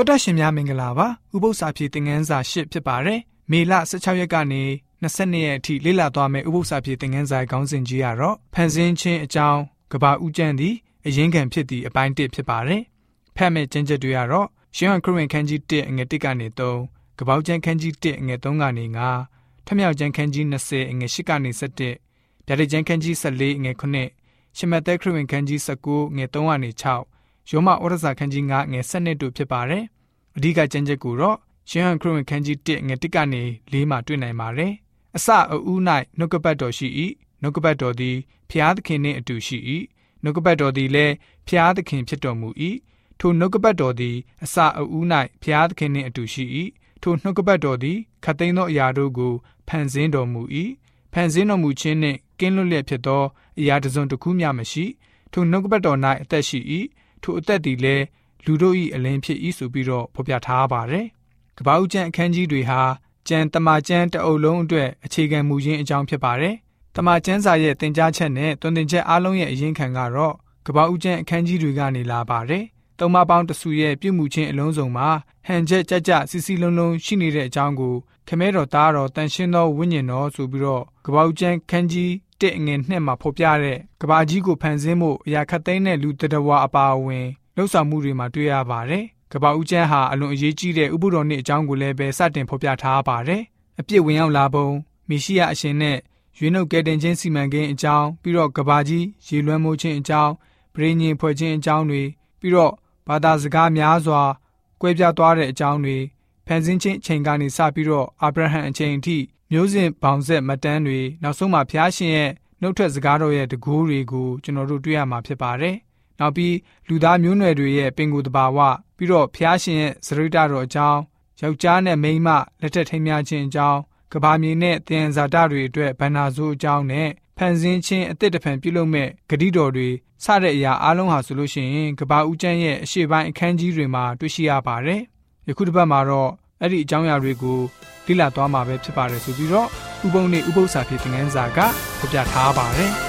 တော်တရှင်များမင်္ဂလာပါဥပု္ပ္ပစာပြေသင်ခန်းစာ၈ဖြစ်ပါတယ်မေလ16ရက်ကနေ22ရက်အထိလေ့လာသွားမယ့်ဥပု္ပ္ပစာပြေသင်ခန်းစာခေါင်းစဉ်ကြီးကတော့ဖန်ဆင်းခြင်းအကြောင်းကဘာဥကျမ်းသည်အရင်ခံဖြစ်သည့်အပိုင်း1ဖြစ်ပါတယ်ဖတ်မဲ့ကျမ်းချက်တွေကတော့ရှင်းဟန်ခရစ်ဝင်ခန်းကြီး1အငယ်1ကနေ3ကပောက်ကျမ်းခန်းကြီး1အငယ်3ကနေ9ထမြောက်ကျမ်းခန်းကြီး20အငယ်8ကနေ17ဗျာဒိတ်ကျမ်းခန်းကြီး14အငယ်9ရှမသက်ခရစ်ဝင်ခန်းကြီး19ငယ်3ကနေ6 ယောမဩရစာခန်းကြီး9ငယ်7တို့ဖြစ်ပါတယ်။အဓိကကျမ်းချက်ကိုတော့ရှင်ဟန်ခရစ်ဝင်ခန်းကြီး1ငယ်1ကနေ4မှာတွေ့နိုင်ပါတယ်။အစအဦး၌နှုတ်ကပတ်တော်ရှိ၏။နှုတ်ကပတ်တော်သည်ဖျားသခင်နှင့်အတူရှိ၏။နှုတ်ကပတ်တော်သည်လည်းဖျားသခင်ဖြစ်တော်မူ၏။ထိုနှုတ်ကပတ်တော်သည်အစအဦး၌ဖျားသခင်နှင့်အတူရှိ၏။ထိုနှုတ်ကပတ်တော်သည်ခတ်သိမ်းသောအရာတို့ကိုဖန်ဆင်းတော်မူ၏။ဖန်ဆင်းတော်မူခြင်းနှင့်ကင်းလွတ်လျက်ဖြစ်သောအရာတစ်စုံတစ်ခုမျှမရှိ။ထိုနှုတ်ကပတ်တော်၌အသက်ရှိ၏ ထိုအသက်သည်လည်းလူတို့၏အလင်းဖြစ်၏ဆိုပြီးတော့ဖော်ပြထားပါတယ်။ကပ္ပဦးကျမ်းအခန်းကြီးတွေဟာကျမ်းတမန်ကျမ်းတအုပ်လုံးအတွက်အခြေခံမူရင်းအကြောင်းဖြစ်ပါတယ်။တမန်ကျမ်းစာရဲ့သင်ကြားချက်နဲ့တွင်တင်ချက်အားလုံးရဲ့အရင်ခံကတော့ကပ္ပဦးကျမ်းအခန်းကြီးတွေကနေလာပါတယ်။သုံးမပေါင်းတစုရဲ့ပြုမှုခြင်းအလုံးစုံမှာဟန်ချက်ကြကြစီစီလုံးလုံးရှိနေတဲ့အကြောင်းကိုခမဲတော်သားတော်တန်ရှင်းသောဝိညာဉ်တော်ဆိုပြီးတော့ကပ္ပဦးကျမ်းခန်းကြီး တစ်အငယ်နှစ်မှာဖော်ပြတဲ့ကဘာကြီးကိုဖန်ဆင်းမှုအရာခတ်သိမ်းတဲ့လူတတဝါအပါအဝင်လှုပ်ဆောင်မှုတွေမှာတွေ့ရပါတယ်။ကဘာဦးကျန်းဟာအလွန်အရေးကြီးတဲ့ဥပုဒေါ်နှစ်အကြောင်းကိုလည်းပဲစတင်ဖော်ပြထားပါတယ်။အပြစ်ဝင်ရောက်လာပုံမီရှိယအရှင်နဲ့ရွေးနှုတ်ကယ်တင်ခြင်းစီမံကိန်းအကြောင်းပြီးတော့ကဘာကြီးရေလွှမ်းမိုးခြင်းအကြောင်းပရိညင်ဖွဲ့ခြင်းအကြောင်းတွေပြီးတော့ဘာသာစကားများစွာကွဲပြားသွားတဲ့အကြောင်းတွေဖန်ဆင်းခြင်းအချိန်ကနေစပြီးတော့အာဗြဟံအချိန်အထိ မျိုးစဉ်ပေါင်ဆက်မတန်းတွေနောက်ဆုံးမှာဖျားရှင်ရဲ့နှုတ်ထွက်စကားတော်ရဲ့တကူးတွေကိုကျွန်တော်တို့တွေ့ရမှာဖြစ်ပါတယ်။နောက်ပြီးလူသားမျိုးနွယ်တွေရဲ့ပင်ကိုယ်တဘာဝပြီးတော့ဖျားရှင်ရဲ့စရိတတော်အကြောင်းယောက်ျားနဲ့မိန်းမလက်ထက်ထိမ်းများခြင်းအကြောင်းကဘာမြေနဲ့တယံဇာတတွေအတွက်ဗန္နာဇိုးအကြောင်းနဲ့ဖန်ဆင်းခြင်းအသစ်တဖန်ပြုလုပ်မဲ့ဂတိတော်တွေစတဲ့အရာအလုံးဟာဆိုလို့ရှိရင်ကဘာဦးကျန်းရဲ့အရှိပိုင်းအခန်းကြီးတွေမှာတွေ့ရှိရပါတယ်။ယခုတစ်ပတ်မှာတော့ အဲ့ဒီအကြောင်းအရာတွေကိုလေ့လာသွားမှာပဲဖြစ်ပါတယ်ဆိုပြီးတော့ဥပုံနဲ့ဥပု္ပ္ပစာဖြစ်တဲ့ငန်းစာကဖော်ပြထားပါတယ်။